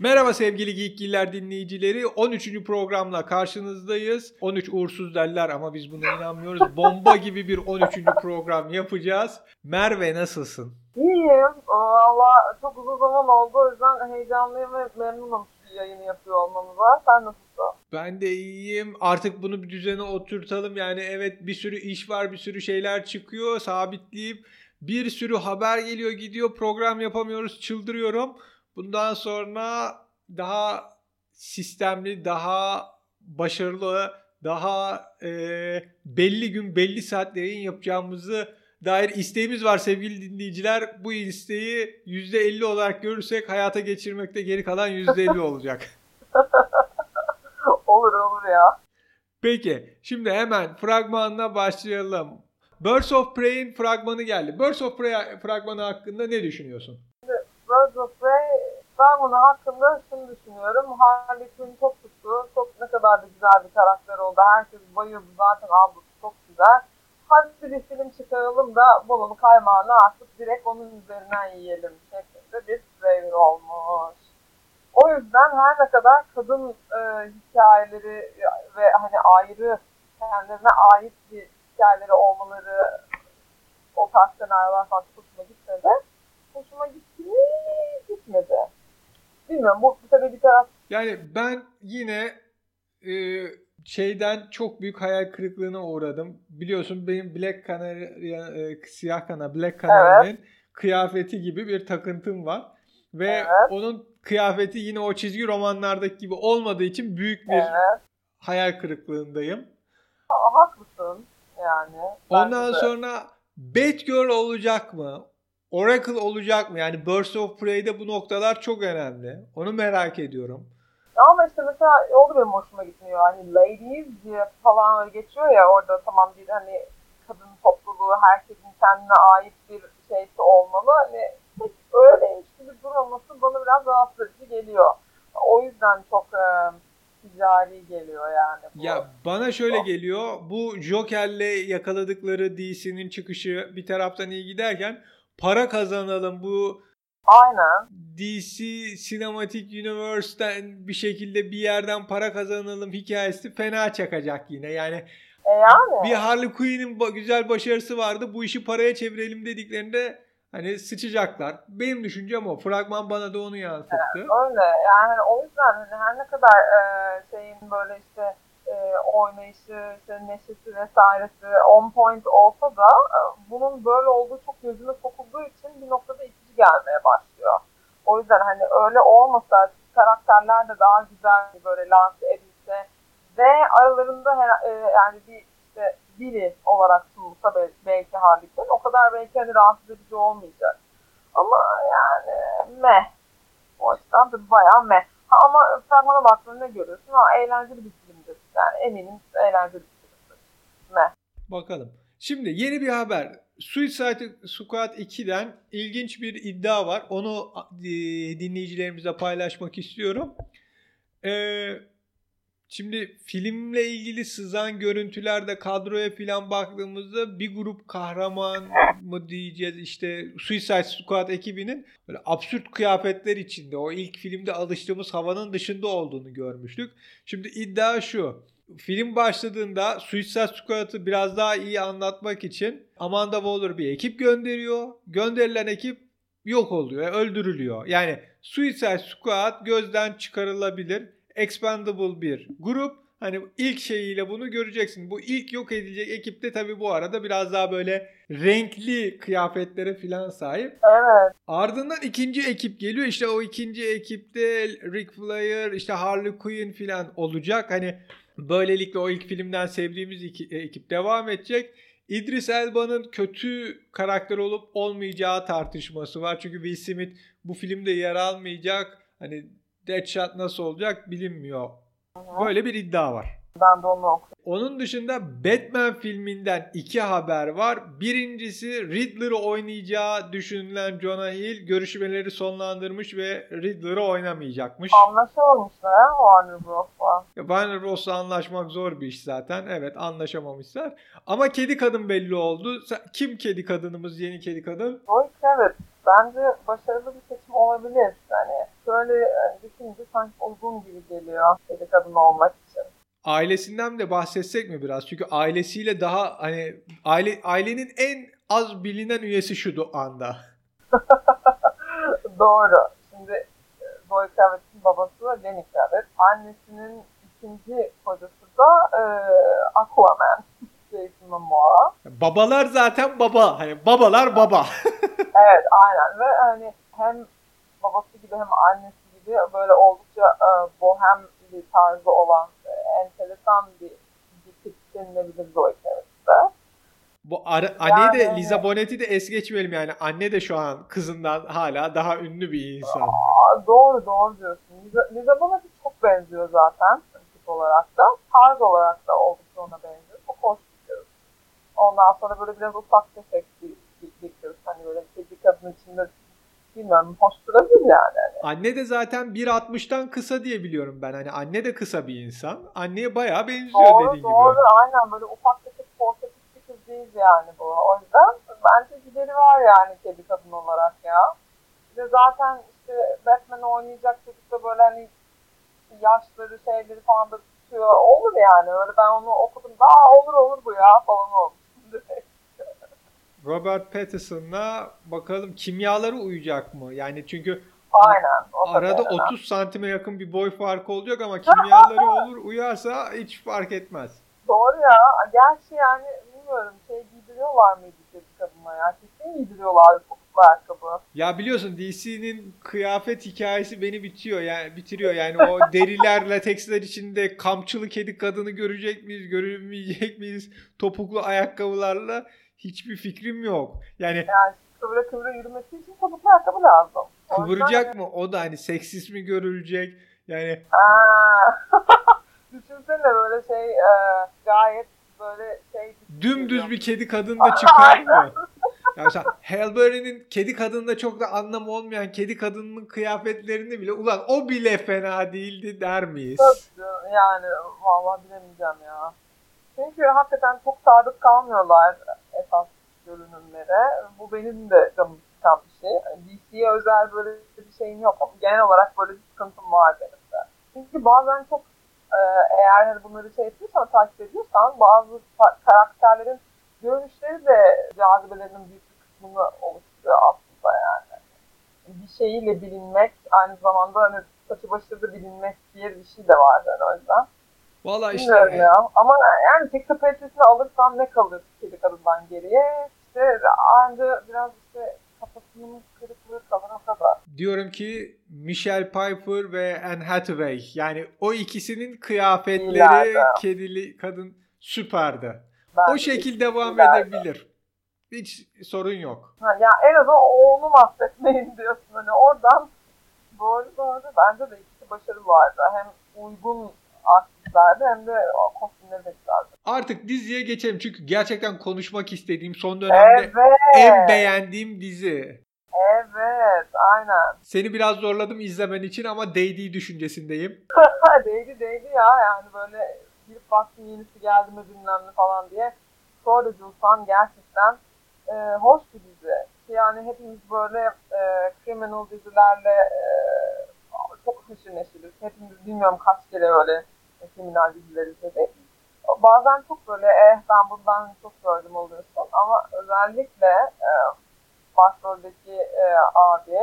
Merhaba sevgili Geekgiller dinleyicileri. 13. programla karşınızdayız. 13 uğursuz derler ama biz buna inanmıyoruz. Bomba gibi bir 13. program yapacağız. Merve nasılsın? İyiyim. Valla çok uzun zaman oldu. O yüzden heyecanlıyım ve memnunum yayını yapıyor olmamıza. Sen nasılsın? Ben de iyiyim. Artık bunu bir düzene oturtalım. Yani evet bir sürü iş var, bir sürü şeyler çıkıyor. Sabitleyip bir sürü haber geliyor gidiyor. Program yapamıyoruz. Çıldırıyorum. Bundan sonra daha sistemli, daha başarılı, daha e, belli gün belli saat yayın yapacağımızı dair isteğimiz var sevgili dinleyiciler. Bu isteği %50 olarak görürsek hayata geçirmekte geri kalan %50 olacak. olur olur ya. Peki şimdi hemen fragmanla başlayalım. Birds of Prey'in fragmanı geldi. Birds of Prey fragmanı hakkında ne düşünüyorsun? Birds of Prey fragmanı hakkında şunu düşünüyorum. Harley Quinn çok tuttu. Çok ne kadar da güzel bir karakter oldu. Herkes bayıldı zaten ablusu çok güzel. Hadi bir film çıkaralım da bunun kaymağını artık direkt onun üzerinden yiyelim şeklinde bir trailer olmuş. O yüzden her ne kadar kadın e, hikayeleri ve hani ayrı kendilerine ait bir hikayeleri olmaları o tarz senaryolar falan hoşuma gitse de hoşuma gitti gitmedi. Bilmiyorum bu, bu tabii bir taraf. Yani ben yine e, şeyden çok büyük hayal kırıklığına uğradım. Biliyorsun benim Black Canary, e, siyah kana Black Canary'nin evet. kıyafeti gibi bir takıntım var. Ve evet. onun kıyafeti yine o çizgi romanlardaki gibi olmadığı için büyük bir evet. hayal kırıklığındayım. Ha, haklısın yani. Ondan sonra Batgirl olacak mı? Oracle olacak mı? Yani Burst of Prey'de bu noktalar çok önemli. Onu merak ediyorum. Ama işte mesela oldu benim hoşuma gitmiyor. Hani ladies diye falan öyle geçiyor ya orada tamam bir hani kadın topluluğu herkesin kendine ait bir şeysi olmalı. Hani pek öyleymiş gibi durmaması bana biraz rahatsız edici geliyor. O yüzden çok e, ticari geliyor yani. Bu. Ya bana şöyle geliyor. Bu Joker'le yakaladıkları DC'nin çıkışı bir taraftan iyi giderken para kazanalım bu Aynen. DC Cinematic Universe'den bir şekilde bir yerden para kazanalım hikayesi fena çakacak yine. Yani, e yani. bir Harley Quinn'in güzel başarısı vardı. Bu işi paraya çevirelim dediklerinde hani sıçacaklar. Benim düşüncem o. Fragman bana da onu yansıttı. Evet, öyle. Yani o yüzden hani her ne kadar e, şeyin böyle işte e, oynayışı, işte neşesi vesairesi on point olsa da e, bunun böyle olduğu çok gözüme sokulduğu için bir noktada itici gelmeye başlıyor. O yüzden hani öyle olmasa karakterler de daha güzel böyle lanse edilse ve aralarında her, e, yani bir işte biri olarak sunulsa belki Harley Quinn o kadar belki hani rahatsız edici olmayacak. Ama yani meh. O açıdan da bayağı meh. Ha, ama fragmana baktığında ne görüyorsun? Ha, eğlenceli bir. Yani eminim eğlenceli bir. Meh. Bakalım. Şimdi yeni bir haber. Suicide Squad 2'den ilginç bir iddia var. Onu e, dinleyicilerimizle paylaşmak istiyorum. Ee, şimdi filmle ilgili sızan görüntülerde kadroya falan baktığımızda bir grup kahraman mı diyeceğiz işte Suicide Squad ekibinin böyle absürt kıyafetler içinde o ilk filmde alıştığımız havanın dışında olduğunu görmüştük. Şimdi iddia şu film başladığında Suicide Squad'ı biraz daha iyi anlatmak için Amanda Waller bir ekip gönderiyor. Gönderilen ekip yok oluyor, öldürülüyor. Yani Suicide Squad gözden çıkarılabilir. Expendable bir grup. Hani ilk şeyiyle bunu göreceksin. Bu ilk yok edilecek ekipte tabii bu arada biraz daha böyle renkli kıyafetlere falan sahip. Evet. Ardından ikinci ekip geliyor. İşte o ikinci ekipte Rick Flair, işte Harley Quinn falan olacak. Hani Böylelikle o ilk filmden sevdiğimiz iki, e, ekip devam edecek. İdris Elba'nın kötü karakter olup olmayacağı tartışması var. Çünkü Will Smith bu filmde yer almayacak. Hani Deadshot nasıl olacak bilinmiyor. Böyle bir iddia var. Ben de onu okudum. Onun dışında Batman filminden iki haber var. Birincisi Riddler'ı oynayacağı düşünülen Jonah Hill görüşmeleri sonlandırmış ve Riddler'ı oynamayacakmış. Anlaşamamışlar ha Warner Bros'la. Warner Bros'la anlaşmak zor bir iş zaten. Evet anlaşamamışlar. Ama kedi kadın belli oldu. Kim kedi kadınımız yeni kedi kadın? Zoe Kravitz bence başarılı bir seçim olabilir. Yani şöyle e, düşününce sanki uygun gibi geliyor kedi kadın olmak için. Ailesinden de bahsetsek mi biraz? Çünkü ailesiyle daha hani aile ailenin en az bilinen üyesi şu anda. Doğru. Şimdi e, Zoe Kravitz'in babası Lenny Kravitz. Annesinin ikinci kocası da e, Aquaman. Jason Momoa. Babalar zaten baba. Hani babalar baba. evet aynen ve hani hem babası gibi hem annesi gibi böyle oldukça e, bohem bir tarzı olan e, enteresan bir, bir tip denilebilir Zoe Kravitz'te. Bu ara, anneyi de Liza Bonnett'i de es geçmeyelim yani. Anne de şu an kızından hala daha ünlü bir insan. Aa, doğru doğru diyorsun. Liza, Liza Bonnett'e çok benziyor zaten tip olarak da. Tarz olarak da oldukça ona benziyor. Çok hoş bir kız. Ondan sonra böyle biraz ufak tefek bir, bir, bir kız. Hani böyle kedi kadın içinde bilmiyorum hoş durabilir yani. Anne de zaten 1.60'tan kısa diye biliyorum ben. Hani anne de kısa bir insan. Anneye bayağı benziyor doğru, dediğin doğru, gibi. Doğru aynen böyle ufak tefek portatif bir kız değil yani bu. O yüzden bence gideri var yani kedi kadın olarak ya. De zaten işte Batman oynayacak çocuk da böyle hani yaşları şeyleri falan da tutuyor. Olur yani öyle ben onu okudum. Daha olur olur bu ya falan olmuş. Robert Pattinson'la bakalım kimyaları uyacak mı? Yani çünkü Aynen. arada 30 santime yakın bir boy farkı olacak ama kimyaları olur uyarsa hiç fark etmez. Doğru ya. Gerçi yani bilmiyorum şey giydiriyorlar mıydı kedi kadına ya? Kesin giydiriyorlar topuklu ayakkabı. Ya biliyorsun DC'nin kıyafet hikayesi beni bitiyor yani bitiriyor. Yani o deriler, lateksler içinde kamçılı kedi kadını görecek miyiz, görmeyecek miyiz? Topuklu ayakkabılarla hiçbir fikrim yok. Yani, yani kıvra kıvra yürümesi için topuklu ayakkabı lazım. Kıvıracak mı? O da hani seksist mi görülecek? Yani Düşünsene böyle şey e, gayet böyle şey dümdüz bir kedi kadın da çıkar mı? Yani mesela Hellberry'nin kedi kadında çok da anlamı olmayan kedi kadının kıyafetlerini bile ulan o bile fena değildi der miyiz? Tabii yani vallahi bilemeyeceğim ya. Çünkü hakikaten çok sadık kalmıyorlar esas görünümlere. Bu benim de canım sıkan bir şey. DC'ye özel böyle bir şeyim yok ama genel olarak böyle bir sıkıntım var benim de. Çünkü bazen çok e, eğer hani bunları şey yapıyorsan, takip ediyorsan bazı karakterlerin görünüşleri de cazibelerinin büyük bir kısmını oluşturuyor aslında yani. Bir şeyiyle bilinmek aynı zamanda hani saçı başı da bilinmek diye bir şey de var yani o yüzden. Valla işte. Bilmiyorum ya. Ama yani tek kapasitesini alırsam ne kalır kedi kadından geriye? İşte anca biraz işte kafasının kırıklığı kalır o kadar. Diyorum ki Michelle Pfeiffer ve Anne Hathaway. Yani o ikisinin kıyafetleri İleride. kedili kadın süperdi. Ben o şekil devam ileride. edebilir. Hiç sorun yok. Ha, ya en azından oğlunu mahvetmeyin diyorsun. Hani oradan doğru doğru. Bence de ikisi başarılı vardı. Hem uygun aktörlerdi hem de o kostümleri de güzeldi. Artık diziye geçelim çünkü gerçekten konuşmak istediğim son dönemde Evet. en beğendiğim dizi. Evet. Aynen. Seni biraz zorladım izlemen için ama değdiği düşüncesindeyim. değdi değdi ya yani böyle bir baktım yenisi geldi mi bilmem ne falan diye. Sonra Julsan gerçekten e, hoş bir dizi. Yani hepimiz böyle e, criminal dizilerle e, çok haşır neşiriz. Hepimiz bilmiyorum kaç kere öyle kriminal diziler izledik. Bazen çok böyle eh ben bundan çok gördüm oluyorsun ama özellikle e, başroldeki e, abi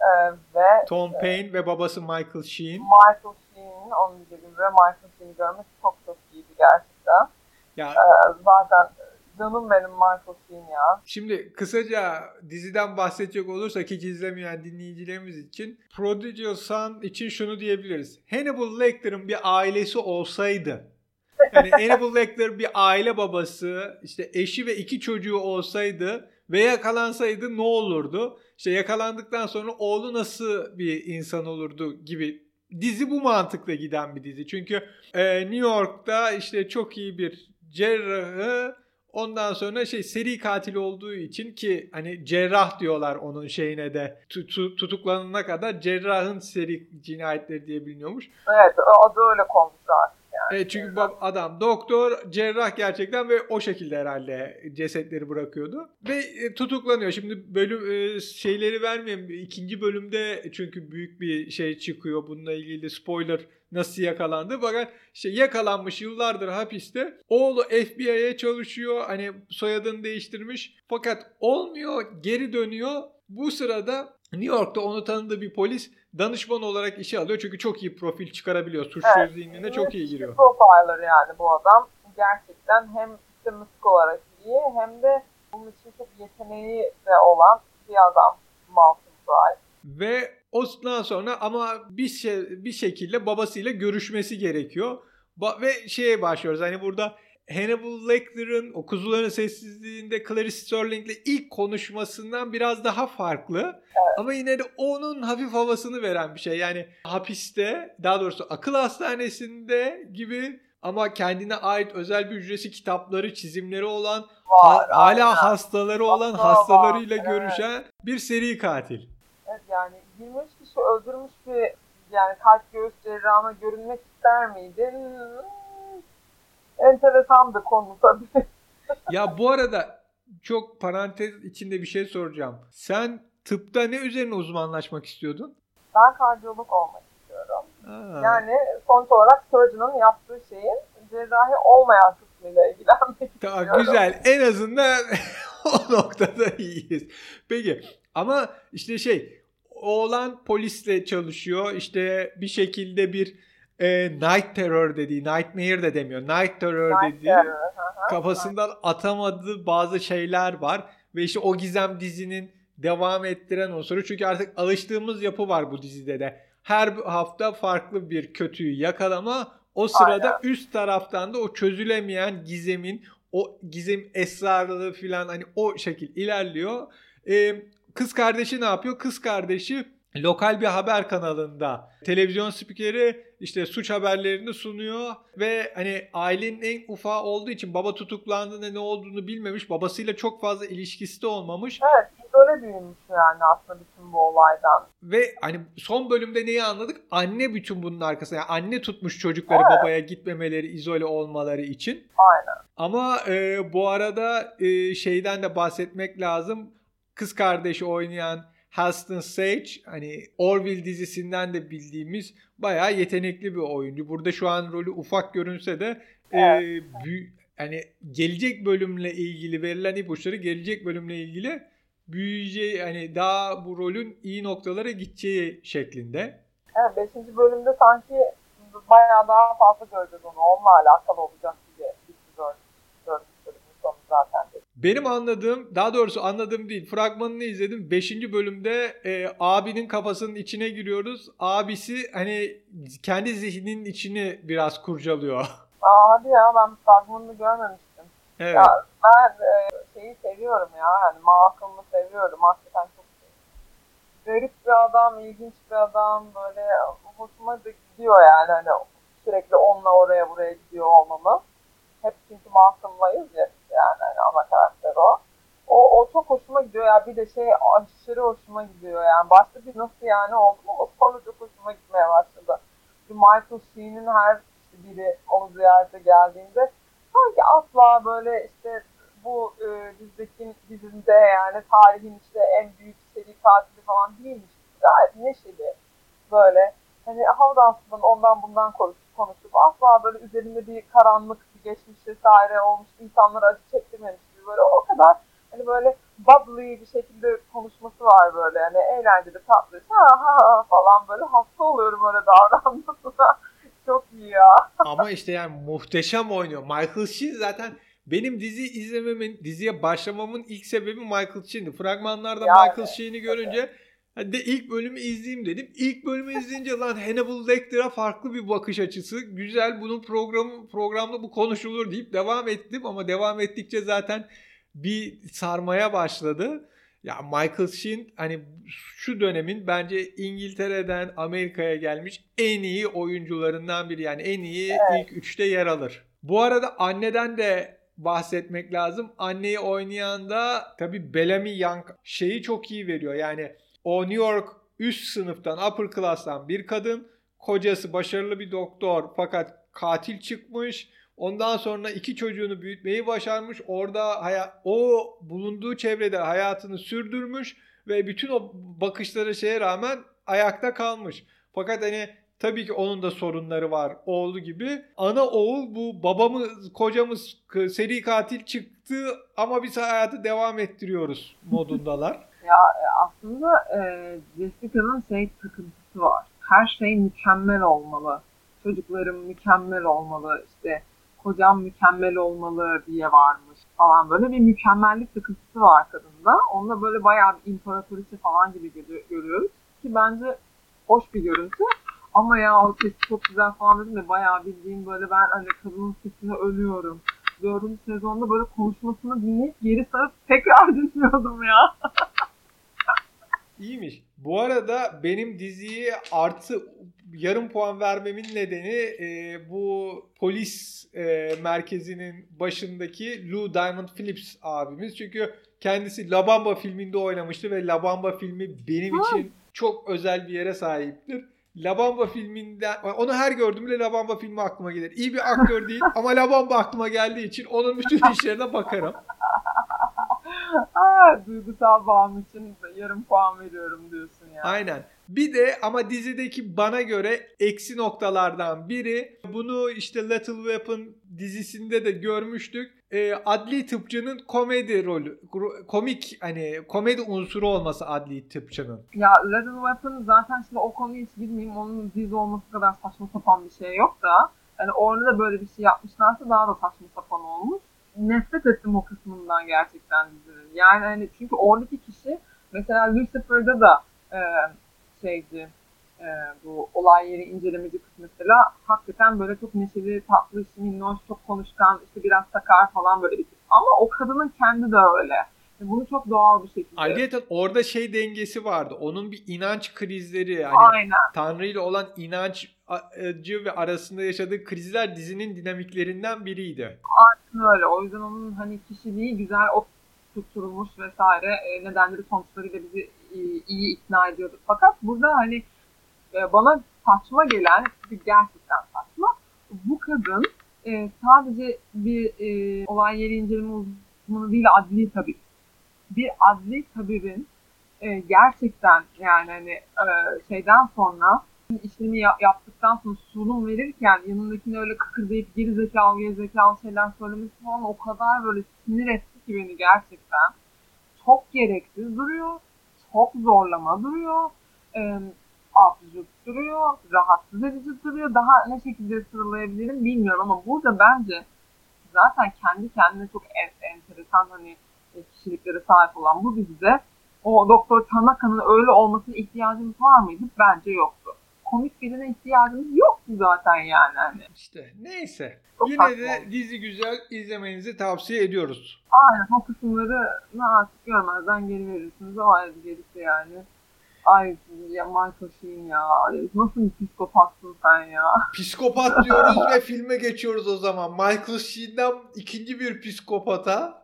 e, ve Tom Payne ve babası Michael Sheen. Michael Sheen onun gibi ve Michael Sheen'i görmek çok çok iyiydi gerçekten. Ya Ee, zaten canım benim Michael Sheen ya. Şimdi kısaca diziden bahsedecek olursak hiç izlemeyen dinleyicilerimiz için Prodigal Son için şunu diyebiliriz. Hannibal Lecter'ın bir ailesi olsaydı yani Hannibal Lecter bir aile babası, işte eşi ve iki çocuğu olsaydı ve yakalansaydı ne olurdu? İşte yakalandıktan sonra oğlu nasıl bir insan olurdu gibi dizi bu mantıkla giden bir dizi. Çünkü e, New York'ta işte çok iyi bir cerrahı ondan sonra şey seri katil olduğu için ki hani cerrah diyorlar onun şeyine de tutu, tutuklanana kadar cerrahın seri cinayetleri diye biliniyormuş. Evet da öyle konmuş artık yani. Evet çünkü bab- adam doktor, cerrah gerçekten ve o şekilde herhalde cesetleri bırakıyordu. Ve e, tutuklanıyor. Şimdi bölüm e, şeyleri vermeyeyim. İkinci bölümde çünkü büyük bir şey çıkıyor. Bununla ilgili spoiler nasıl yakalandı. Fakat işte yakalanmış yıllardır hapiste. Oğlu FBI'ye çalışıyor. Hani soyadını değiştirmiş. Fakat olmuyor. Geri dönüyor. Bu sırada New York'ta onu tanıdığı bir polis danışman olarak işe alıyor. Çünkü çok iyi profil çıkarabiliyor. Suçlu Evet. zihnine çok iyi giriyor. Profiler yani bu adam. Gerçekten hem sistematik olarak iyi hem de bunun için çok yeteneği de olan bir adam Malcolm Drive. Ve ondan sonra ama bir şey, bir şekilde babasıyla görüşmesi gerekiyor. Ba- ve şeye başlıyoruz. Hani burada Hannibal Lecter'ın o kuzuların sessizliğinde Clarice Sterling'le ilk konuşmasından biraz daha farklı. Ama yine de onun hafif havasını veren bir şey. Yani hapiste, daha doğrusu akıl hastanesinde gibi ama kendine ait özel bir hücresi, kitapları, çizimleri olan, ha- Var. hala aynen. hastaları olan, Hastağı var, hastalarıyla evet. görüşen bir seri katil. Evet yani 23 kişi öldürmüş bir yani kalp göğüs cerrahına görünmek ister miydin? Hmm, Enteresandı konu tabii. Ya bu arada çok parantez içinde bir şey soracağım. Sen tıpta ne üzerine uzmanlaşmak istiyordun? Ben kardiyolog olmak istiyorum. Aa, Yani sonuç olarak surgeon'ın yaptığı şeyin cerrahi olmayan kısmıyla ilgilenmek tamam, istiyorum. güzel. En azından o noktada iyiyiz. Peki ama işte şey oğlan polisle çalışıyor. İşte bir şekilde bir e, night terror dediği, nightmare de demiyor. Night terror Night dediği terror, kafasından atamadığı bazı şeyler var. Ve işte o gizem dizinin devam ettiren unsuru. Çünkü artık alıştığımız yapı var bu dizide de. Her hafta farklı bir kötüyü yakalama. O sırada Aynen. üst taraftan da o çözülemeyen gizemin, o gizem esrarlılığı falan hani o şekil ilerliyor. Ee, kız kardeşi ne yapıyor? Kız kardeşi lokal bir haber kanalında televizyon spikeri işte suç haberlerini sunuyor ve hani ailenin en ufağı olduğu için baba tutuklandığında ne olduğunu bilmemiş. Babasıyla çok fazla ilişkisi de olmamış. Evet, böyle büyümüş yani aslında bütün bu olaydan. Ve hani son bölümde neyi anladık? Anne bütün bunun arkasında. Yani anne tutmuş çocukları Evet. babaya gitmemeleri, izole olmaları için. Aynen. Ama e, bu arada e, şeyden de bahsetmek lazım. Kız kardeşi oynayan Halston Sage hani Orville dizisinden de bildiğimiz bayağı yetenekli bir oyuncu. Burada şu an rolü ufak görünse de e, Evet. büyü- hani gelecek bölümle ilgili verilen ipuçları gelecek bölümle ilgili büyüyeceği hani daha bu rolün iyi noktalara gideceği şeklinde. Evet, 5. bölümde sanki bayağı daha fazla göreceğiz onu. Onunla alakalı olacak gibi bitti 4. 4. bölümün sonu zaten. de. Benim anladığım, daha doğrusu anladığım değil, fragmanını izledim. 5. bölümde e, abinin kafasının içine giriyoruz. Abisi hani kendi zihninin içini biraz kurcalıyor. Aa hadi ya ben fragmanını görmemiştim. evet. Ya ben e, şeyi seviyorum ya. Yani Malcolm'ı seviyorum. Hakikaten çok garip bir adam, ilginç bir adam. Böyle hoşuma da gidiyor yani. Hani sürekli onunla oraya buraya gidiyor olmamı. Hep çünkü Malcolm'layız ya yani hani ana karakter o. O, o çok hoşuma gidiyor ya. Bir de şey aşırı hoşuma gidiyor yani. Başta bir nasıl yani oldu ama sonra çok hoşuma gitmeye başladı. Bir Michael Sheen'in her biri onu ziyarete geldiğinde sanki asla böyle işte bu e, dizideki dizinde yani tarihin işte en büyük seri katili falan değilmiş. Gayet neşeli böyle hani Havdans'ın ondan bundan konuşup, konuşup asla böyle üzerinde bir karanlık bir geçmiş vesaire olmuş insanlara acı çektirmemiş gibi böyle o kadar hani böyle bubbly bir şekilde konuşması var böyle hani eğlenceli tatlı ha ha ha falan böyle hasta oluyorum öyle davranmasına. Çok iyi ya. Ama işte yani muhteşem oynuyor. Michael Sheen zaten benim dizi izlememin, diziye başlamamın ilk sebebi Michael Sheen'di. Fragmanlarda Yani, Michael Sheen'i görünce hadi de ilk bölümü izleyeyim dedim. İlk bölümü izleyince lan Hannibal Lecter'a farklı bir bakış açısı. Güzel bunun programı programda bu konuşulur deyip devam ettim ama devam ettikçe zaten bir sarmaya başladı. Ya Michael Sheen hani şu dönemin bence İngiltere'den Amerika'ya gelmiş en iyi oyuncularından biri. Yani en iyi Evet. ilk üçte yer alır. Bu arada anneden de bahsetmek lazım. Anneyi oynayan da tabii Bellamy Young şeyi çok iyi veriyor. Yani o New York üst sınıftan, upper class'tan bir kadın. Kocası başarılı bir doktor fakat katil çıkmış. Ondan sonra iki çocuğunu büyütmeyi başarmış. Orada haya- o bulunduğu çevrede hayatını sürdürmüş ve bütün o bakışları şeye rağmen ayakta kalmış. Fakat hani tabii ki onun da sorunları var oğlu gibi. Ana oğul bu babamız, kocamız seri katil çıktı ama biz hayatı devam ettiriyoruz modundalar. Ya e, aslında e, Jessica'nın şey takıntısı var. Her şey mükemmel olmalı. Çocuklarım mükemmel olmalı. İşte kocam mükemmel olmalı diye varmış falan. Böyle bir mükemmellik takıntısı var kadında. Onunla böyle bayağı bir imparatoriçe falan gibi görü- görüyoruz. Ki bence hoş bir görüntü. Ama ya o sesi çok güzel falan dedim ya bayağı bildiğim böyle ben hani kadının sesine ölüyorum. Dördüncü sezonda böyle konuşmasını dinleyip geri sarıp tekrar dinliyordum ya. İyiymiş. Bu arada benim diziye artı yarım puan vermemin nedeni e, bu polis e, merkezinin başındaki Lou Diamond Phillips abimiz. Çünkü kendisi La Bamba filminde oynamıştı ve La Bamba filmi benim için çok özel bir yere sahiptir. La Bamba filminden, onu her gördüğümde La Bamba filmi aklıma gelir. İyi bir aktör değil ama La Bamba aklıma geldiği için onun bütün işlerine bakarım. Aa, duygusal bağım için yarım puan veriyorum diyorsun ya. Aynen. Bir de ama dizideki bana göre eksi noktalardan biri bunu işte Little Weapon dizisinde de görmüştük. Ee, adli tıpçının komedi rolü, komik hani komedi unsuru olması adli tıpçının. Ya Little Weapon zaten şimdi o konuyu hiç bilmeyeyim. Onun dizi olması kadar saçma sapan bir şey yok da. Yani orada da böyle bir şey yapmışlarsa daha da saçma sapan olmuş. Nefret ettim o kısmından gerçekten dizinin. Yani hani çünkü oradaki mesela Lucifer'da da e, şeydi e, bu olay yeri incelemeci kız mesela hakikaten böyle çok neşeli, tatlı, minnoş, çok konuşkan, işte biraz sakar falan böyle bir tip. Ama o kadının kendi de öyle. Bunu çok doğal bir şekilde. Ayrıca orada şey dengesi vardı. Onun bir inanç krizleri yani Aynen. Tanrı ile olan inancı ve arasında yaşadığı krizler dizinin dinamiklerinden biriydi. öyle. O yüzden onun hani kişiliği güzel oturtulmuş vesaire e, nedenleri sonuçlarıyla bizi iyi, iyi ikna ediyordu. Fakat burada hani e, bana saçma gelen gerçekten saçma. Bu kadın e, sadece bir e, olay yeri inceleme uzmanı değil adli tabip. Bir adli tabibin e, gerçekten yani hani e, şeyden sonra işlemi ya- yaptıktan sonra sunum verirken yanındakine öyle kıkırdayıp geri zekalı geri zekalı şeyler söylemesi falan o kadar böyle sinir etti ki beni gerçekten. Çok gereksiz duruyor. Çok zorlama duruyor. E, absürt duruyor. Rahatsız edici duruyor. Daha ne şekilde sıralayabilirim bilmiyorum ama burada bence zaten kendi kendine çok en, enteresan hani e, kişiliklere sahip olan bu dizide o Doktor Tanaka'nın öyle olmasına ihtiyacımız var mıydı? Bence yoktu. Komik birine ihtiyacımız yoktu zaten yani. Hani. İşte neyse. Çok Yine saçma de dizi güzel izlemenizi tavsiye ediyoruz. Aynen o kısımları artık görmezden geri verirsiniz. O ayrı gerisi yani. Ay ya Michael Sheen ya. Nasıl bir psikopatsın sen ya. Psikopat diyoruz ve filme geçiyoruz o zaman. Michael Sheen'den ikinci bir psikopata.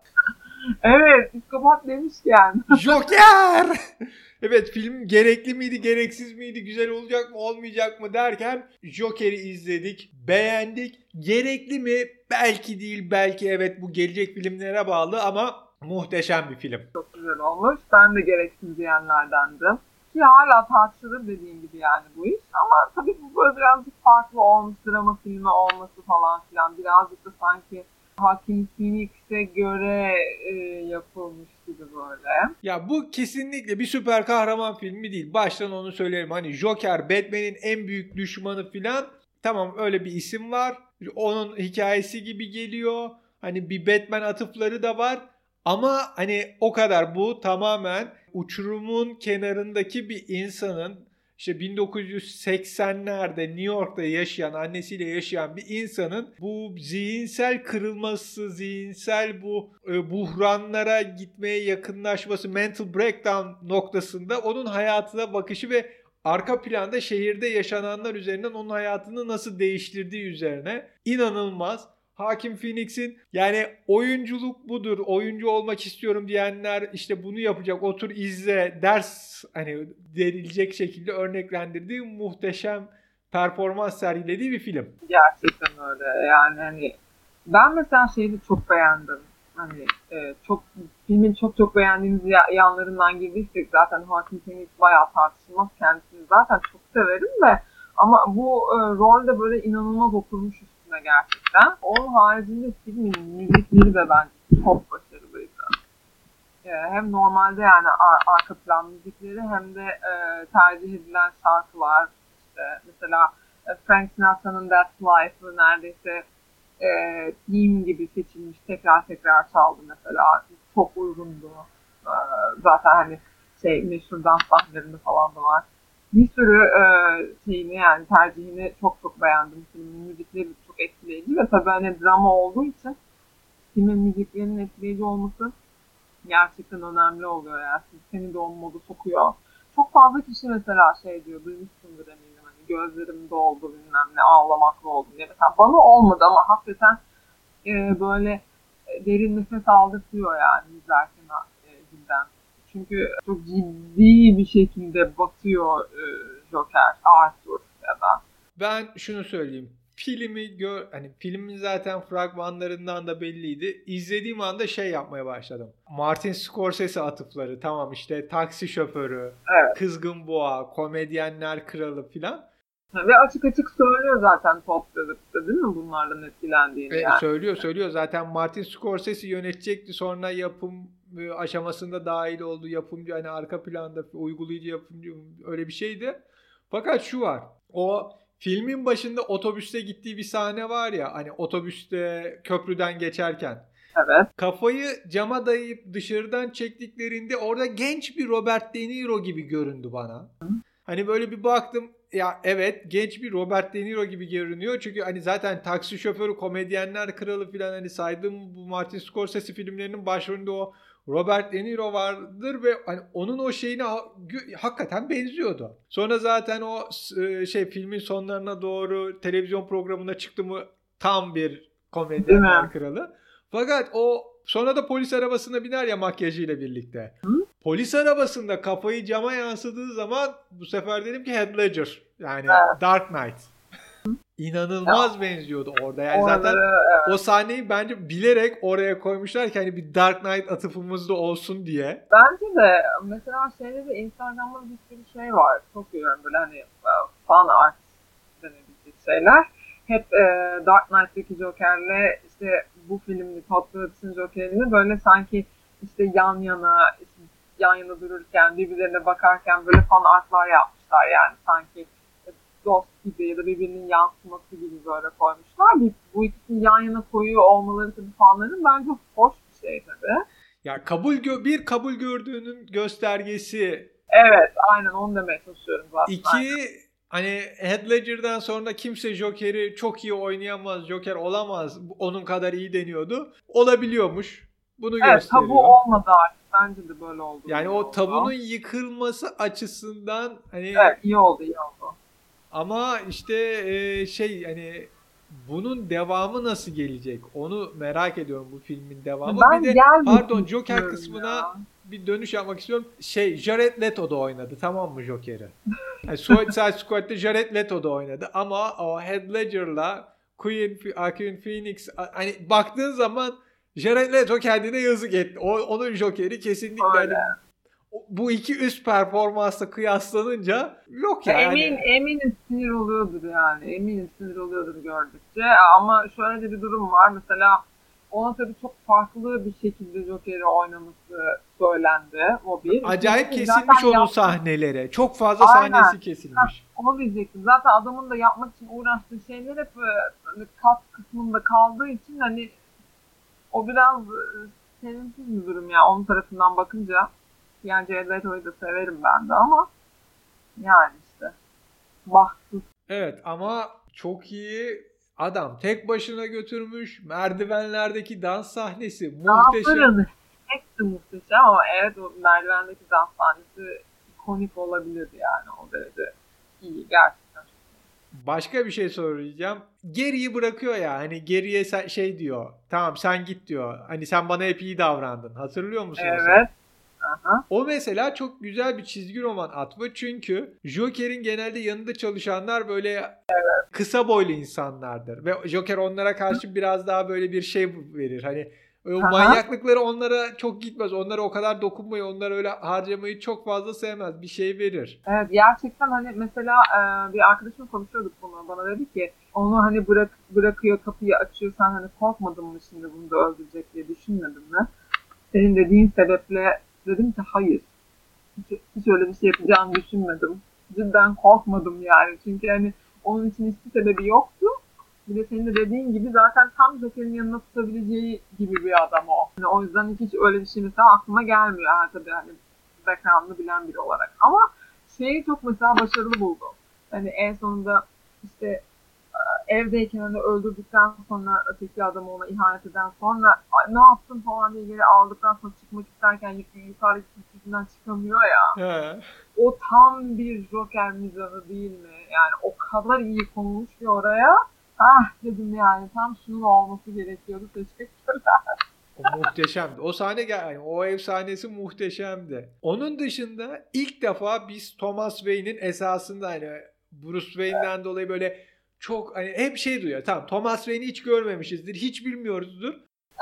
Evet psikopat demişken. Joker! evet film gerekli miydi, gereksiz miydi, güzel olacak mı, olmayacak mı derken Joker'i izledik, beğendik. Gerekli mi? Belki değil, belki evet bu gelecek filmlere bağlı ama muhteşem bir film. Çok güzel olmuş. Ben de gereksiz diyenlerdendim. Ki hala tartışılır dediğim gibi yani bu iş. Ama tabii bu böyle birazcık farklı olmuş. Drama filmi olması falan filan. Birazcık da sanki Hakim Phoenix'e göre e, yapılmış gibi böyle. Ya bu kesinlikle bir süper kahraman filmi değil. Baştan onu söyleyelim. Hani Joker Batman'in en büyük düşmanı filan. Tamam öyle bir isim var. Onun hikayesi gibi geliyor. Hani bir Batman atıfları da var. Ama hani o kadar bu tamamen uçurumun kenarındaki bir insanın işte 1980'lerde New York'ta yaşayan, annesiyle yaşayan bir insanın bu zihinsel kırılması, zihinsel bu e, buhranlara gitmeye yakınlaşması, mental breakdown noktasında onun hayatına bakışı ve arka planda şehirde yaşananlar üzerinden onun hayatını nasıl değiştirdiği üzerine inanılmaz. Hakim Phoenix'in yani oyunculuk budur, oyuncu olmak istiyorum diyenler işte bunu yapacak, otur izle, ders hani denilecek şekilde örneklendirdiği muhteşem performans sergilediği bir film. Gerçekten öyle. Yani hani ben mesela şeyi de çok beğendim. Hani e, çok filmin çok çok beğendiğimiz yanlarından girdiysek zaten Joaquin Phoenix bayağı tartışılmaz. Kendisini zaten çok severim de ama bu e, rolde böyle inanılmaz oturmuş üstüne gerçekten. Onun haricinde filmin müzikleri de bence çok başarılıydı. E, hem normalde yani ar- arka plan müzikleri hem de e, tercih edilen şarkılar. İşte mesela e, Frank Sinatra'nın That's Life'ı neredeyse e, theme gibi seçilmiş tekrar tekrar çaldı mesela. Çok uygundu. E, zaten hani şey meşhur dans sahnelerinde falan da var bir sürü e, şeyini yani tercihini çok çok beğendim. Filmin müzikleri çok etkileyici ve tabii hani drama olduğu için filmin müziklerinin etkileyici olması gerçekten önemli oluyor yani. Seni de o moda sokuyor. Çok fazla kişi mesela şey diyor, duymuşsundur eminim hani gözlerim doldu bilmem ne ağlamaklı oldum diye. Mesela bana olmadı ama hakikaten e, böyle e, derin nefes aldırtıyor yani izlerken e, cidden. Çünkü çok ciddi bir şekilde batıyor e, Joker, Arthur ya da. Ben şunu söyleyeyim. Filmi gör hani filmin zaten fragmanlarından da belliydi. İzlediğim anda şey yapmaya başladım. Martin Scorsese atıfları. Tamam işte taksi şoförü, evet. kızgın boğa, komedyenler kralı filan. Ve açık açık söylüyor zaten Phillips'te değil mi bunlardan etkilendiğini? E, yani. Söylüyor söylüyor. Zaten Martin Scorsese yönetecekti. Sonra yapım e, aşamasında dahil oldu. Yapımcı hani arka planda uygulayıcı yapımcı öyle bir şeydi. Fakat şu var. O filmin başında otobüste gittiği bir sahne var ya hani otobüste köprüden geçerken. Evet. Kafayı cama dayayıp dışarıdan çektiklerinde orada genç bir Robert De Niro gibi göründü bana. Hı. Hani böyle bir baktım ya evet genç bir Robert De Niro gibi görünüyor. Çünkü hani zaten taksi şoförü, komedyenler kralı filan hani saydığım bu Martin Scorsese filmlerinin başrolünde o Robert De Niro vardır ve hani onun o şeyine ha- hakikaten benziyordu. Sonra zaten o e, şey filmin sonlarına doğru televizyon programına çıktı mı tam bir komedyenler kralı. Fakat o sonra da polis arabasına biner ya makyajıyla birlikte. Hı? Polis arabasında kafayı cama yansıdığı zaman bu sefer dedim ki Heath Ledger. Yani evet. Dark Knight. İnanılmaz ya. benziyordu orada. Yani Orada, zaten evet. o sahneyi bence bilerek oraya koymuşlar ki hani bir Dark Knight atıfımız da olsun diye. Bence de mesela şeyde de Instagram'da bir sürü şey var. Çok görüyorum böyle hani e, fan art denebilecek şeyler. Hep e, Dark Knight'taki Joker'le işte bu filmde Todd Phillips'in Joker'ini böyle sanki işte yan yana işte yan yana dururken birbirlerine bakarken böyle fan artlar yapmışlar yani sanki dost gibi ya da birbirinin yansıması gibi böyle koymuşlar. Bir, bu ikisini yan yana koyuyor olmaları tabii fanların bence hoş bir şey tabii. Ya kabul gö- bir kabul gördüğünün göstergesi. Evet, aynen onu demeye çalışıyorum zaten. İki hani Heath Ledger'dan sonra kimse Joker'i çok iyi oynayamaz, Joker olamaz, onun kadar iyi deniyordu. Olabiliyormuş. Bunu evet, gösteriyor. tabu olmadı artık. Bence de böyle oldu. Yani o tabunun yıkılması açısından hani Evet, iyi oldu, iyi oldu. Ama işte e, şey hani bunun devamı nasıl gelecek? Onu merak ediyorum bu filmin devamı. Ben bir de pardon Joker kısmına ya. bir dönüş yapmak istiyorum. Şey Jared Leto da oynadı tamam mı Joker'i? Yani Suicide Squad'da Jared Leto da oynadı ama o Heath Ledger'la Queen, Queen Phoenix hani baktığın zaman Jared Leto kendine yazık etti. O, onun Joker'i kesinlikle hani bu iki üst performansla kıyaslanınca yok yani. Emin, eminim sinir oluyordur yani. Eminim sinir oluyordur gördükçe. Ama şöyle de bir durum var. Mesela ona tabii çok farklı bir şekilde Joker'i oynaması söylendi. O bir. Acayip İkinci, kesilmiş onun yaptı. sahneleri. Çok fazla Aynen. sahnesi kesilmiş. Ha, onu diyecektim. Zaten adamın da yapmak için uğraştığı şeyler hep hani kat kısmında kaldığı için hani o biraz e, sevimsiz bir durum ya onun tarafından bakınca. Yani Jared Leto'yu da severim ben de ama yani işte bahtsız. Evet ama çok iyi adam. Tek başına götürmüş. Merdivenlerdeki dans sahnesi muhteşem. Dansları hepsi muhteşem ama evet o merdivendeki dans sahnesi ikonik olabilir yani o derece iyi gerçekten. Başka bir şey soracağım. Geriyi bırakıyor ya hani geriye şey diyor. Tamam sen git diyor. Hani sen bana hep iyi davrandın. Hatırlıyor musun? Evet. Aha. O mesela çok güzel bir çizgi roman atma çünkü Joker'in genelde yanında çalışanlar böyle kısa boylu insanlardır ve Joker onlara karşı biraz daha böyle bir şey verir. Hani o Aha. manyaklıkları onlara çok gitmez. Onlara o kadar dokunmayı, onlara öyle harcamayı çok fazla sevmez. Bir şey verir. Evet gerçekten hani mesela e, bir arkadaşımla konuşuyorduk bunu. Bana dedi ki onu hani bırak bırakıyor kapıyı açıyor sen hani korkmadın mı şimdi bunu da öldürecek diye düşünmedin mi? Senin dediğin sebeple dedim ki hayır. Hiç, hiç öyle bir şey yapacağını düşünmedim. Cidden korkmadım yani. Çünkü hani onun için hiçbir sebebi yoktu. Bir de senin de dediğin gibi zaten tam Joker'in yanına tutabileceği gibi bir adam o. Yani o yüzden hiç öyle bir şey mesela aklıma gelmiyor. Ha, tabii hani background'ını bilen biri olarak. Ama şeyi çok mesela başarılı buldum. Hani en sonunda işte evdeyken hani öldürdükten sonra öteki adamı ona ihanet eden sonra "Ay, ne yaptın falan diye geri aldıktan sonra çıkmak isterken yuk- yukarıdaki yüzünden çıkamıyor ya. He. O tam bir Joker mizahı değil mi? Yani o kadar iyi konulmuş ki oraya. Ah dedim yani tam şunun olması gerekiyordu. Teşekkürler. O muhteşemdi. O sahne yani o ev sahnesi muhteşemdi. Onun dışında ilk defa biz Thomas Wayne'in esasında hani Bruce Wayne'den dolayı böyle çok hani hep şey duyuyor. Tamam Thomas Wayne'i hiç görmemişizdir. Hiç bilmiyoruzdur.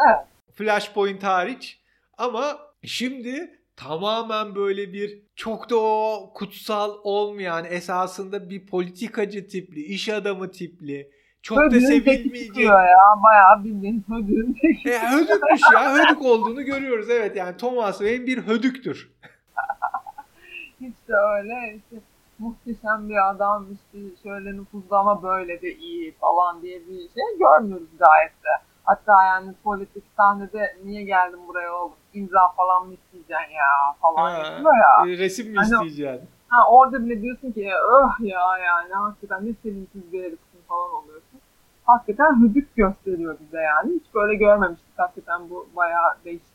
Evet. Flashpoint hariç. Ama şimdi tamamen böyle bir çok da o kutsal olmayan esasında bir politikacı tipli, iş adamı tipli, çok da Hödüğün teki sevilmeyecek ya. Bayağı bildiğin hödüğün teki. e, hödükmüş ya. Hödük olduğunu görüyoruz. Evet yani Thomas Wayne bir hödüktür. Hiç de öyle işte muhteşem bir adam işte şöyle nüfuzlu ama böyle de iyi falan diye bir şey görmüyoruz gayet de. Hatta yani politik sahnede niye geldin buraya oğlum imza falan mı isteyeceksin ya falan Ha, ya. e, resim mi Hani- isteyeceksin? Ha, orada bile diyorsun ki öh ya yani hakikaten ne sevimsiz bir herifsin falan oluyorsun. Hakikaten hüdük gösteriyor bize yani. Hiç böyle görmemiştik hakikaten bu bayağı değişik.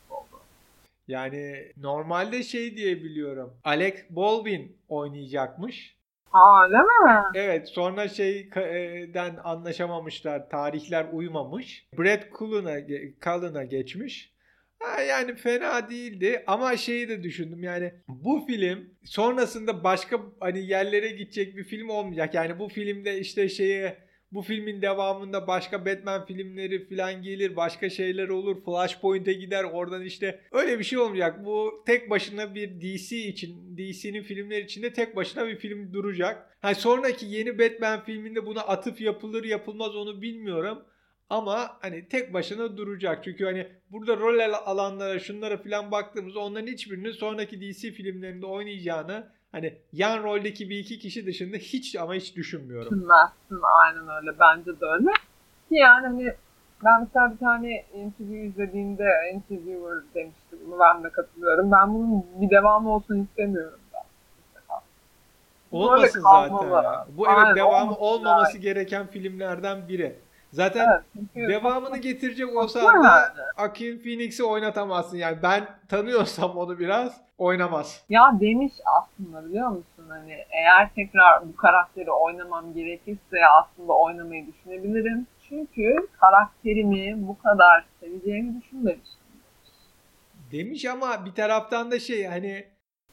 Yani normalde şey diye biliyorum. Alec Baldwin oynayacakmış. Ha öyle mi? Evet sonra şeyden anlaşamamışlar. Tarihler uymamış. Brad Cullen'a Cullen'a geçmiş. Ha, yani fena değildi ama şeyi de düşündüm yani bu film sonrasında başka hani yerlere gidecek bir film olmayacak. Yani bu filmde işte şeye bu filmin devamında başka Batman filmleri falan gelir, başka şeyler olur. Flashpoint'e gider, oradan işte öyle bir şey olmayacak. Bu tek başına bir DC için, DC'nin filmleri içinde tek başına bir film duracak. Ha sonraki yeni Batman filminde buna atıf yapılır yapılmaz onu bilmiyorum. Ama hani tek başına duracak. Çünkü hani burada rol al- alanlara şunlara falan baktığımızda onların hiçbirinin sonraki DC filmlerinde oynayacağını hani yan roldeki bir iki kişi dışında hiç ama hiç düşünmüyorum. Düşünmezsin aynen öyle. Bence de öyle. Ki yani hani ben mesela bir tane interview izlediğimde interviewer demişti bunu ben de katılıyorum. Ben bunun bir devamı olsun istemiyorum ben. Olmasın zaten ya. Bu evet Aynen, devamı olmaması gereken filmlerden biri. Zaten Evet, devamını getirecek olsa Haklı da. Akin Phoenix'i oynatamazsın. Yani ben tanıyorsam onu biraz oynamaz. Ya demiş aslında biliyor musun hani eğer tekrar bu karakteri oynamam gerekirse aslında oynamayı düşünebilirim. Çünkü karakterimi bu kadar seveceğimi düşünmemiştim. Demiş ama bir taraftan da şey hani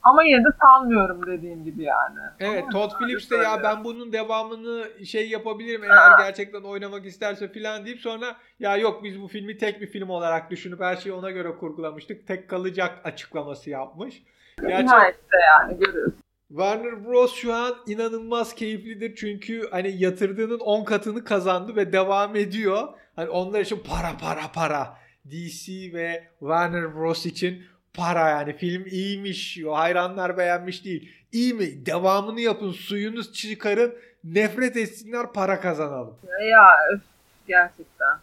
Ama yine de sanmıyorum dediğim gibi yani. Evet Todd Phillips de ya ben bunun devamını şey yapabilirim eğer gerçekten oynamak isterse filan deyip sonra ya yok biz bu filmi tek bir film olarak düşünüp her şeyi ona göre kurgulamıştık. Tek kalacak açıklaması yapmış. Gerçi Ha işte yani görüyorsun. Warner Bros şu an inanılmaz keyiflidir çünkü hani yatırdığının 10 katını kazandı ve devam ediyor. Hani onlar için para para para. DC ve Warner Bros için para yani film iyiymiş, hayranlar beğenmiş değil. İyi mi? Devamını yapın, suyunu çıkarın, nefret etsinler, para kazanalım. Ya öf, gerçekten.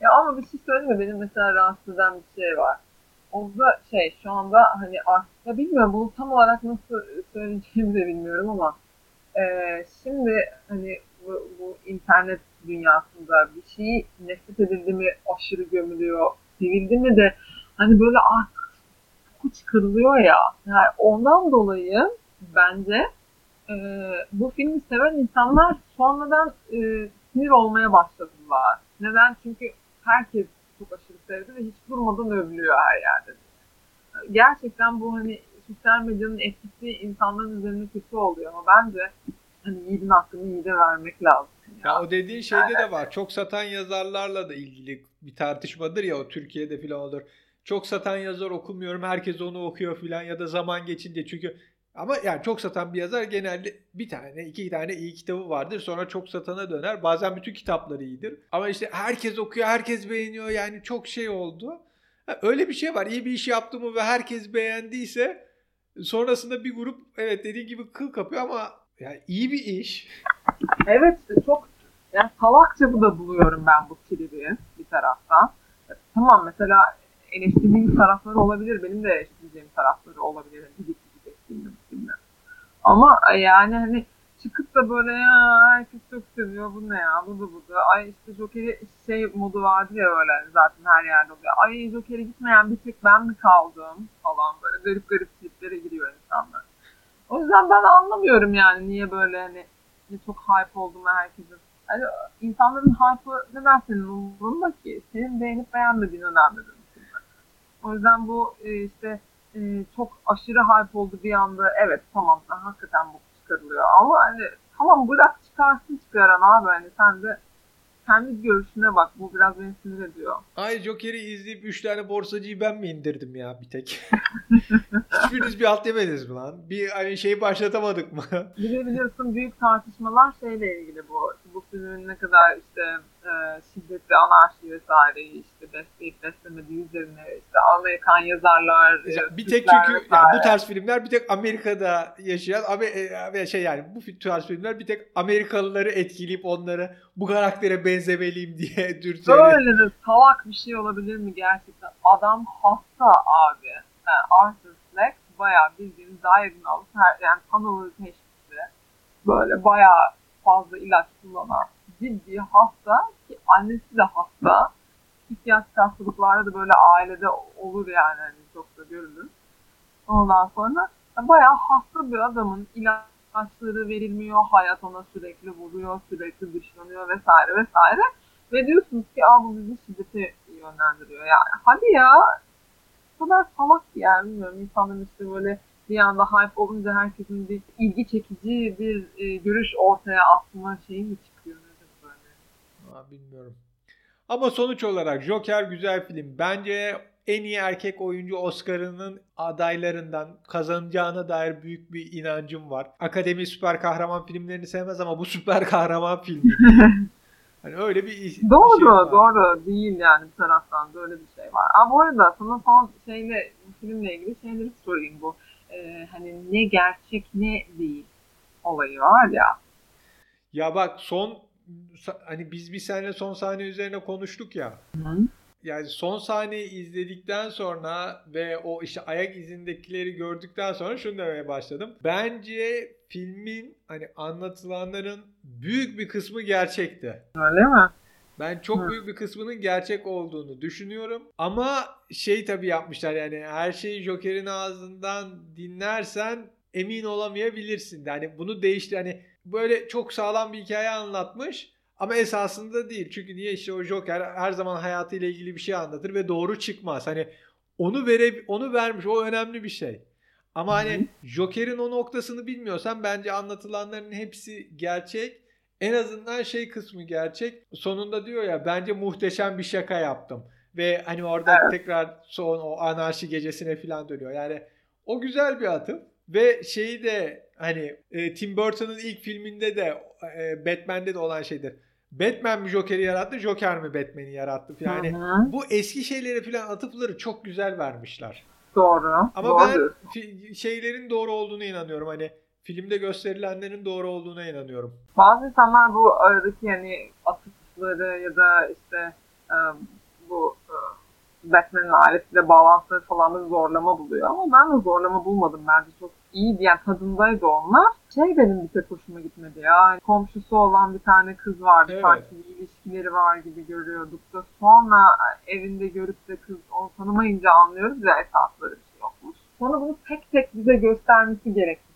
Ya ama bir şey söyleyeyim mi? Benim mesela rahatsız eden bir şey var. O da şey şu anda hani ah, ya bilmiyorum bunu tam olarak nasıl söyleyeceğimi de bilmiyorum ama e, şimdi hani bu, bu internet dünyasında bir şey nefret edildi mi aşırı gömülüyor. Sevildi mi de hani böyle artık kuş kırılıyor ya. Yani ondan dolayı bence e, bu filmi seven insanlar sonradan e, sinir olmaya başladılar. Neden? Çünkü herkes çok aşırı sevdi ve hiç durmadan övülüyor her yerde. gerçekten bu hani sosyal medyanın etkisi insanların üzerinde kötü oluyor ama bence hani yiğidin hakkını yiğide vermek lazım. Ya. ya o dediğin şeyde de var. Çok satan yazarlarla da ilgili bir tartışmadır ya o Türkiye'de falan olur. Çok satan yazar okumuyorum. Herkes onu okuyor falan ya da zaman geçince çünkü ama yani çok satan bir yazar genelde bir tane, iki tane iyi kitabı vardır. Sonra çok satana döner. Bazen bütün kitapları iyidir. Ama işte herkes okuyor, herkes beğeniyor. Yani çok şey oldu. öyle bir şey var. İyi bir iş yaptığımı ve herkes beğendiyse sonrasında bir grup evet dediğin gibi kıl kapıyor ama yani iyi bir iş. Evet çok yani salakça bu da buluyorum ben bu tribi bir taraftan. Tamam mesela eleştirdiğim tarafları olabilir. Benim de eleştireceğim tarafları olabilir. Gidip gidip ettiğim filmler. Ama yani hani çıkıp da böyle ya herkes çok seviyor bu ne ya bu da bu da. Ay işte Joker'i şey modu vardı ya öyle zaten her yerde oluyor. Ay Joker'e gitmeyen bir tek ben mi kaldım falan böyle garip garip triplere giriyor insanlar. O yüzden ben anlamıyorum yani niye böyle hani çok hype oldum herkesin. Hani insanların hype'ı neden senin umurunda ki? Senin beğenip beğenmediğin önemli O yüzden bu e, işte e, çok aşırı hype oldu bir anda. Evet tamam hakikaten bu çıkarılıyor. Ama hani tamam bırak çıkarsın çıkaran abi. Hani sen de kendi görüşüne bak. Bu biraz beni sinir ediyor. Ay Joker'i izleyip 3 tane borsacıyı ben mi indirdim ya bir tek? Hiçbiriniz bir alt yemediniz mi lan? Bir hani şey başlatamadık mı? bir de biliyorsun büyük tartışmalar şeyle ilgili bu. Bu filmin ne kadar işte e, şiddetli anarşi vesaire işte besleyip beslemediği üzerine işte Amerikan yazarlar ya, bir tek çünkü yani bu tarz filmler bir tek Amerika'da yaşayan e, şey yani bu tarz filmler bir tek Amerikalıları etkileyip onları bu karaktere benzemeliyim diye dürtüyor. Böyle de salak bir şey olabilir mi gerçekten? Adam hasta abi. Yani Arthur Fleck bayağı bildiğiniz diagnoz, her, yani tanılı teşhisi böyle bayağı fazla ilaç kullanan ciddi hasta ki annesi de hasta. Psikiyatrik hastalıklarda da böyle ailede olur yani hani çok da görülür. Ondan sonra bayağı hasta bir adamın ilaçları verilmiyor, hayat ona sürekli vuruyor, sürekli dışlanıyor vesaire vesaire. Ve diyorsunuz ki Aa, bu bizi şiddete yönlendiriyor. Yani hadi ya bu kadar salak yani bilmiyorum insanların işte böyle bir anda hype olunca herkesin bir ilgi çekici bir e, görüş ortaya atma şeyi mi çıkıyor? Aa, bilmiyorum. Ama sonuç olarak Joker güzel film. Bence en iyi erkek oyuncu Oscar'ının adaylarından kazanacağına dair büyük bir inancım var. Akademi süper kahraman filmlerini sevmez ama bu süper kahraman filmi. hani öyle bir Doğru, bir şey var. doğru değil yani bir taraftan da öyle bir şey var. Aa, bu arada sana son şeyle bu filmle ilgili şeyleri sorayım bu. Ee, hani ne gerçek ne değil olayı var ya. Ya bak son hani biz bir sene son sahne üzerine konuştuk ya. Hı. Yani son sahneyi izledikten sonra ve o işte ayak izindekileri gördükten sonra şunu demeye başladım. Bence filmin hani anlatılanların büyük bir kısmı gerçekti. Öyle mi? Ben çok Hı. büyük bir kısmının gerçek olduğunu düşünüyorum. Ama şey tabii yapmışlar yani her şeyi Joker'in ağzından dinlersen emin olamayabilirsin. Yani bunu değişti hani böyle çok sağlam bir hikaye anlatmış. Ama esasında değil. Çünkü niye işte o Joker her zaman hayatıyla ilgili bir şey anlatır ve doğru çıkmaz. Hani onu vere onu vermiş. O önemli bir şey. Ama hani Joker'in o noktasını bilmiyorsan bence anlatılanların hepsi gerçek. En azından şey kısmı gerçek. Sonunda diyor ya bence muhteşem bir şaka yaptım. Ve hani orada evet. tekrar son o anarşi gecesine falan dönüyor. Yani o güzel bir atıf. Ve şeyi de hani e, Tim Burton'ın ilk filminde de e, Batman'de de olan şeydir. Batman mi Joker'i yarattı, Joker mi Batman'i yarattı? Yani Hı-hı. bu eski şeylere falan atıfları çok güzel vermişler. Doğru. Ama doğru. ben şeylerin doğru olduğunu inanıyorum. Hani filmde gösterilenlerin doğru olduğuna inanıyorum. Bazı insanlar bu aradaki yani atıfları ya da işte e, bu e, Batman'in ailesiyle bağlantıları falan da zorlama buluyor. Ama ben de zorlama bulmadım bence. Çok iyiydi yani tadındaydı onlar. Şey benim bir tek hoşuma gitmedi ya. Hani komşusu olan bir tane kız vardı. Evet. Sanki bir ilişkileri var gibi görüyorduk da sonra evinde görüp de kız onu tanımayınca anlıyoruz ya esasları bir şey yokmuş. Sonra bunu tek tek bize göstermesi filmin.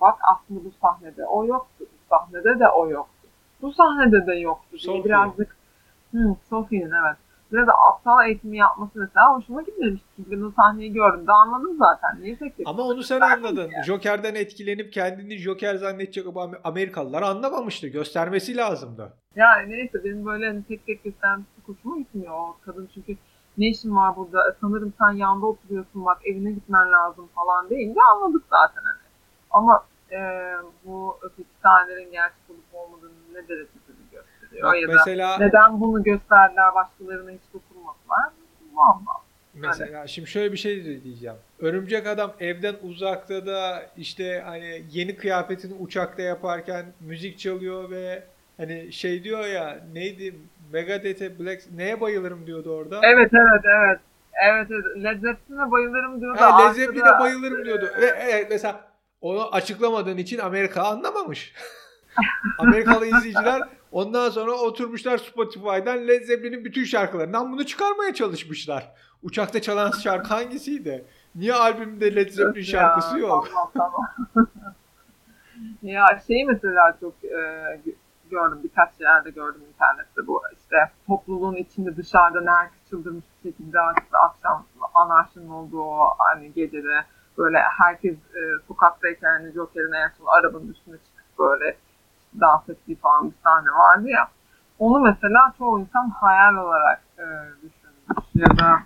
Bak aslında bu sahnede o yoktu. Bu sahnede de o yoktu. Bu sahnede de yoktu. Diye birazcık Hı, Sophie'nin evet Biraz aptal eğitimi yapması mesela hoşuma gitmemişti. Çünkü ben o sahneyi gördüm de anladım zaten. Niye tek tek Ama onu sen anladın. Joker'den etkilenip kendini Joker zannedecek ama Amerikalılar anlamamıştı. Göstermesi lazımdı. Yani neyse benim böyle hani tek tek göstermesi hoşuma gitmiyor o kadın çünkü ne işin var burada sanırım sen yanda oturuyorsun bak evine gitmen lazım falan deyince anladık zaten hani. Ama e, bu öteki sahnelerin gerçek olup olmadığını ne derecede gösteriyor Bak ya da mesela neden bunu gösterdiler başkalarına hiç dokunmadılar muamma. mesela şimdi şöyle bir şey diyeceğim. Örümcek adam evden uzakta da işte hani yeni kıyafetini uçakta yaparken müzik çalıyor ve hani şey diyor ya neydi Megadeth'e Black neye bayılırım diyordu orada. Evet evet evet. Evet evet. Led Zeppelin'e bayılırım diyordu. Ha, Led Zeppelin'e bayılırım diyordu. Ve evet mesela onu açıklamadığın için Amerika anlamamış. Amerikalı izleyiciler ondan sonra oturmuşlar Spotify'dan Led Zeppelin'in bütün şarkılarından bunu çıkarmaya çalışmışlar. Uçakta çalan şarkı hangisiydi? Niye albümde Led Zeppelin şarkısı yok? Tamam tamam. ya şey mesela çok e, gö- gördüm birkaç yerde gördüm internette bu işte topluluğun içinde dışarıda herkes çıldırmış bir şekilde işte akşam anarşinin olduğu hani gecede böyle herkes e, sokaktayken hani Joker'in en son arabanın üstüne çıkıp böyle dans ettiği falan bir sahne vardı ya. Onu mesela çoğu insan hayal olarak e, düşünmüş ya da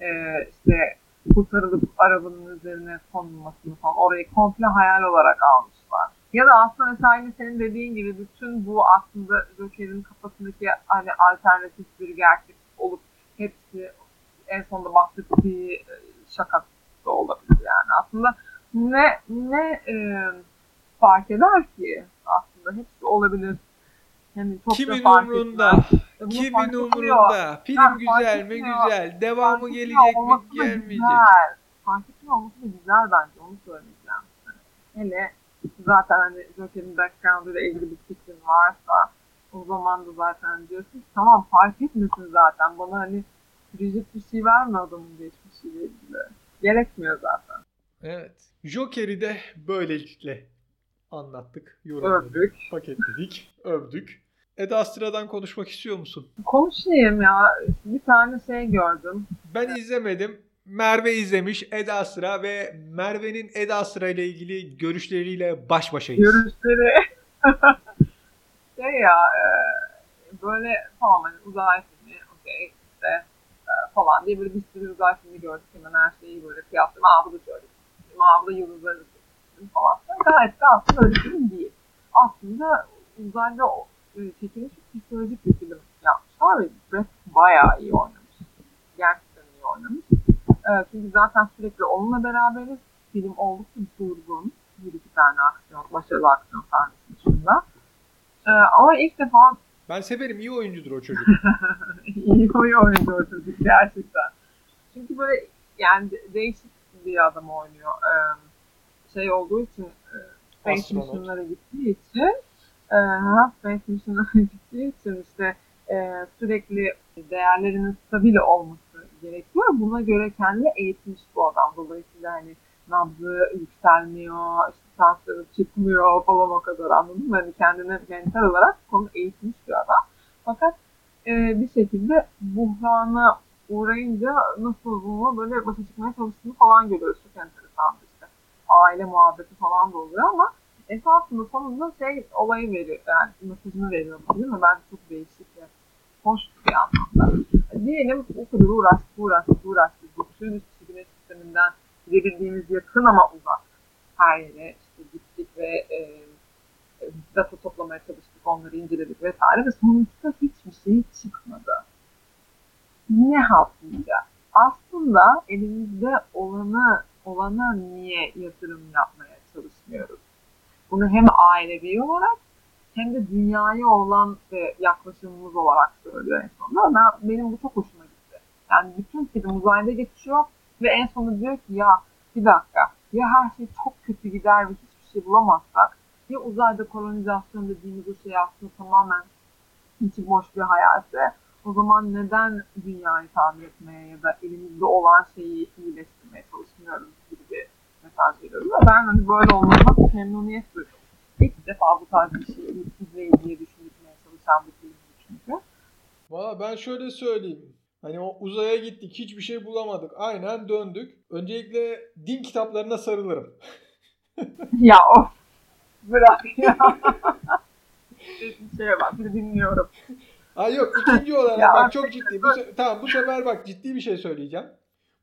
e, işte kurtarılıp arabanın üzerine konulmasını falan orayı komple hayal olarak almışlar. Ya da aslında mesela senin dediğin gibi bütün bu aslında Joker'in kafasındaki hani alternatif bir gerçek olup hepsi en sonunda bahsettiği e, şaka da olabilir. Aslında ne ne e, fark eder ki aslında hepsi olabilir. Yani çok Kimin umrunda? Kimin umrunda? Film fark güzel mi? etmiyor. Güzel. Devamı Fark gelecek mi? Gelmeyecek. Güzel. Fark etmiyor olması da güzel bence. Onu söyleyeceğim. Hele zaten hani Joker'in background'ıyla ilgili bir fikrin varsa o zaman da zaten diyorsun ki tamam fark etmesin zaten. Bana hani rigid bir şey verme adamın geçmişiyle ilgili. Gerekmiyor zaten. Evet. Joker'i de böylelikle anlattık, yorumladık, Övdük. paketledik, övdük. Eda Astra'dan konuşmak istiyor musun? Konuşayım ya. Bir tane şey gördüm. Ben izlemedim. Merve izlemiş Eda Astra ve Merve'nin Eda Astra ile ilgili görüşleriyle baş başayız. Görüşleri şey ya e, böyle tamam hani uzay filmi okey işte e, falan diye böyle bir sürü uzay filmi gördük hemen her şeyi böyle kıyaslayıp aa bu da şöyle film, aa bu da yıldızları falan. Gayet de aslında öyle film değil. Aslında uzayda e, çekilmiş bir psikolojik bir film yapmışlar ve Brad bayağı iyi oynamış. Gerçekten iyi oynamış. E, çünkü zaten sürekli onunla beraberiz. Film oldukça durgun. Bir iki tane aksiyon, başarılı aksiyon sahnesi dışında. E, ama ilk defa Ben severim iyi oyuncudur o çocuk. iyi oynuyor o çocuk gerçekten. Çünkü böyle yani de- değişik bir adam oynuyor. Şey olduğu için e, Space. Mission'lara gittiği için e, Space Mission'lara gittiği için işte e, sürekli değerlerinin stabil olması gerekiyor. Buna göre kendini eğitmiş bu adam. Dolayısıyla hani nabzı yükselmiyor, işte tansiyonu çıkmıyor falan o kadar anladın mı? Hani kendini mental olarak konu eğitmiş bir adam. Fakat e, bir şekilde buhrana uğrayınca nasıl bununla böyle başa çıkmaya çalıştığını falan görüyoruz. Çok enteresan işte. Aile muhabbeti falan da oluyor ama esasında sonunda şey olayı veriyor. Yani mesajını veriyor değil mi? Bence çok değişik ve hoş bir anlamda. Diyelim o kadar uğraştık, uğraştık, uğraştık. Bütün üst güneş sisteminden verildiğimiz yakın ama uzak her yere işte gittik ve e, data toplamaya çalıştık, onları inceledik vesaire ve sonuçta hiçbir şey çıkmadı. Ne yapmayacağız? Aslında elimizde olanı olana niye yatırım yapmaya çalışmıyoruz? Bunu hem ailevi olarak hem de dünyaya olan yaklaşımımız olarak söylüyor en sonunda. Ben, benim bu çok hoşuma gitti. Yani bütün film uzayda geçiyor ve en sonunda diyor ki ya bir dakika ya her şey çok kötü gider ve hiçbir şey bulamazsak ya uzayda kolonizasyon dediğimiz o şey aslında tamamen içi boş bir hayalse o zaman neden dünyayı tamir etmeye ya da elimizde olan şeyi iyileştirmeye çalışmıyoruz gibi bir mesaj veriyoruz. Ve ben hani böyle çok memnuniyet duydum. İlk defa bu tarz bir şeyi izleyin diye düşünmeye çalışan bir film çünkü. Valla ben şöyle söyleyeyim. Hani o uzaya gittik hiçbir şey bulamadık. Aynen döndük. Öncelikle din kitaplarına sarılırım. ya of. Bırak ya. bir şey bak bir dinliyorum. Ha yok ikinci olarak Ya bak çok ciddi. Bu se- tamam bu sefer bak ciddi bir şey söyleyeceğim.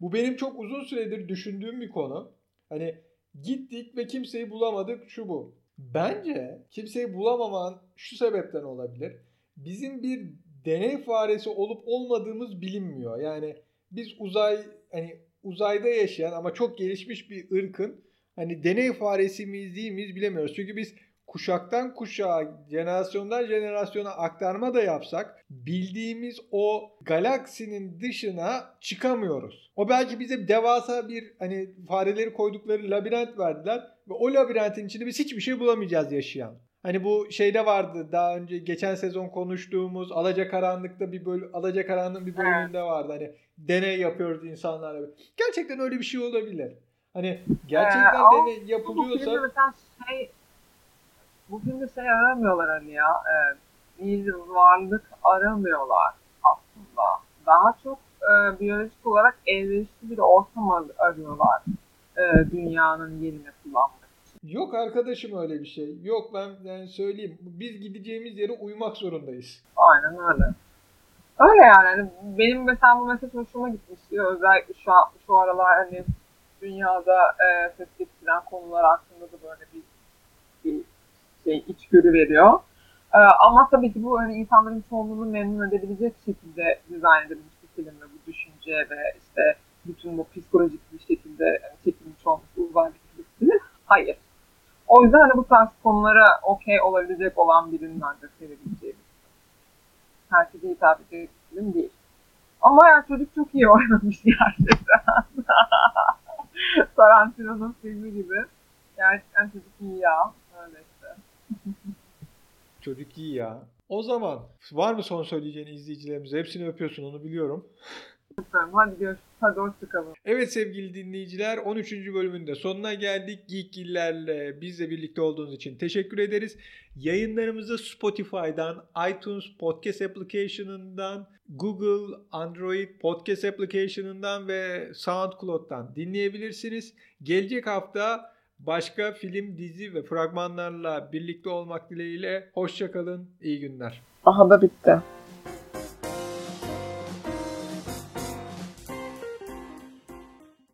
Bu benim çok uzun süredir düşündüğüm bir konu. Hani gittik ve kimseyi bulamadık şu bu. Bence kimseyi bulamaman şu sebepten olabilir. Bizim bir deney faresi olup olmadığımız bilinmiyor. Yani biz uzay hani uzayda yaşayan ama çok gelişmiş bir ırkın hani deney faresi miyiz değil miyiz bilemiyoruz. Çünkü biz kuşaktan kuşağa, jenerasyondan jenerasyona aktarma da yapsak bildiğimiz o galaksinin dışına çıkamıyoruz. O belki bize devasa bir hani fareleri koydukları labirent verdiler ve o labirentin içinde biz hiçbir şey bulamayacağız yaşayan. Hani bu şeyde vardı daha önce geçen sezon konuştuğumuz Alacakaranlık'ta bir bölüm Alacakaranlığın bir bölümünde vardı. Hani deney yapıyoruz insanlarla. Gerçekten öyle bir şey olabilir. Hani gerçekten Ee, deney yapılıyorsa şey bu filmde şey aramıyorlar hani ya e, bir varlık aramıyorlar aslında. Daha çok e, biyolojik olarak elverişli bir ortam ar- arıyorlar e, dünyanın yerine kullanmak için. Yok arkadaşım öyle bir şey. Yok ben yani söyleyeyim. Biz gideceğimiz yere uymak zorundayız. Aynen öyle. Öyle yani. Hani benim mesela bu mesaj hoşuma gitmişti. Özellikle şu şu aralar hani dünyada e, ses getiren konular hakkında da böyle bir şey içgörü veriyor. E, ama tabii ki bu hani insanların çoğunluğunu memnun edebilecek şekilde dizayn edilmiş bir film ve bu düşünce ve işte bütün bu psikolojik bir şekilde hani, çekilmiş olmuş uzay bir. Hayır. O yüzden hani bu tarz konulara okey olabilecek olan birinin ancak sevebileceği herkese hitap edecek bir film değil. Ama yani çocuk çok iyi oynamış gerçekten. Tarantino'nun filmi gibi. Gerçekten çocuk iyi ya. Çocuk iyi ya. O zaman var mı son söyleyeceğin izleyicilerimize? Hepsini öpüyorsun onu biliyorum. Lütfen, Hadi görüşürüz. Hadi hoşçakalın. Evet sevgili dinleyiciler 13. bölümünde sonuna geldik. Geekgillerle bizle birlikte olduğunuz için teşekkür ederiz. Yayınlarımızı Spotify'dan, iTunes Podcast Application'ından, Google Android Podcast Application'ından ve SoundCloud'dan dinleyebilirsiniz. Gelecek hafta başka film, dizi ve fragmanlarla birlikte olmak dileğiyle. Hoşçakalın, iyi günler. Aha da bitti.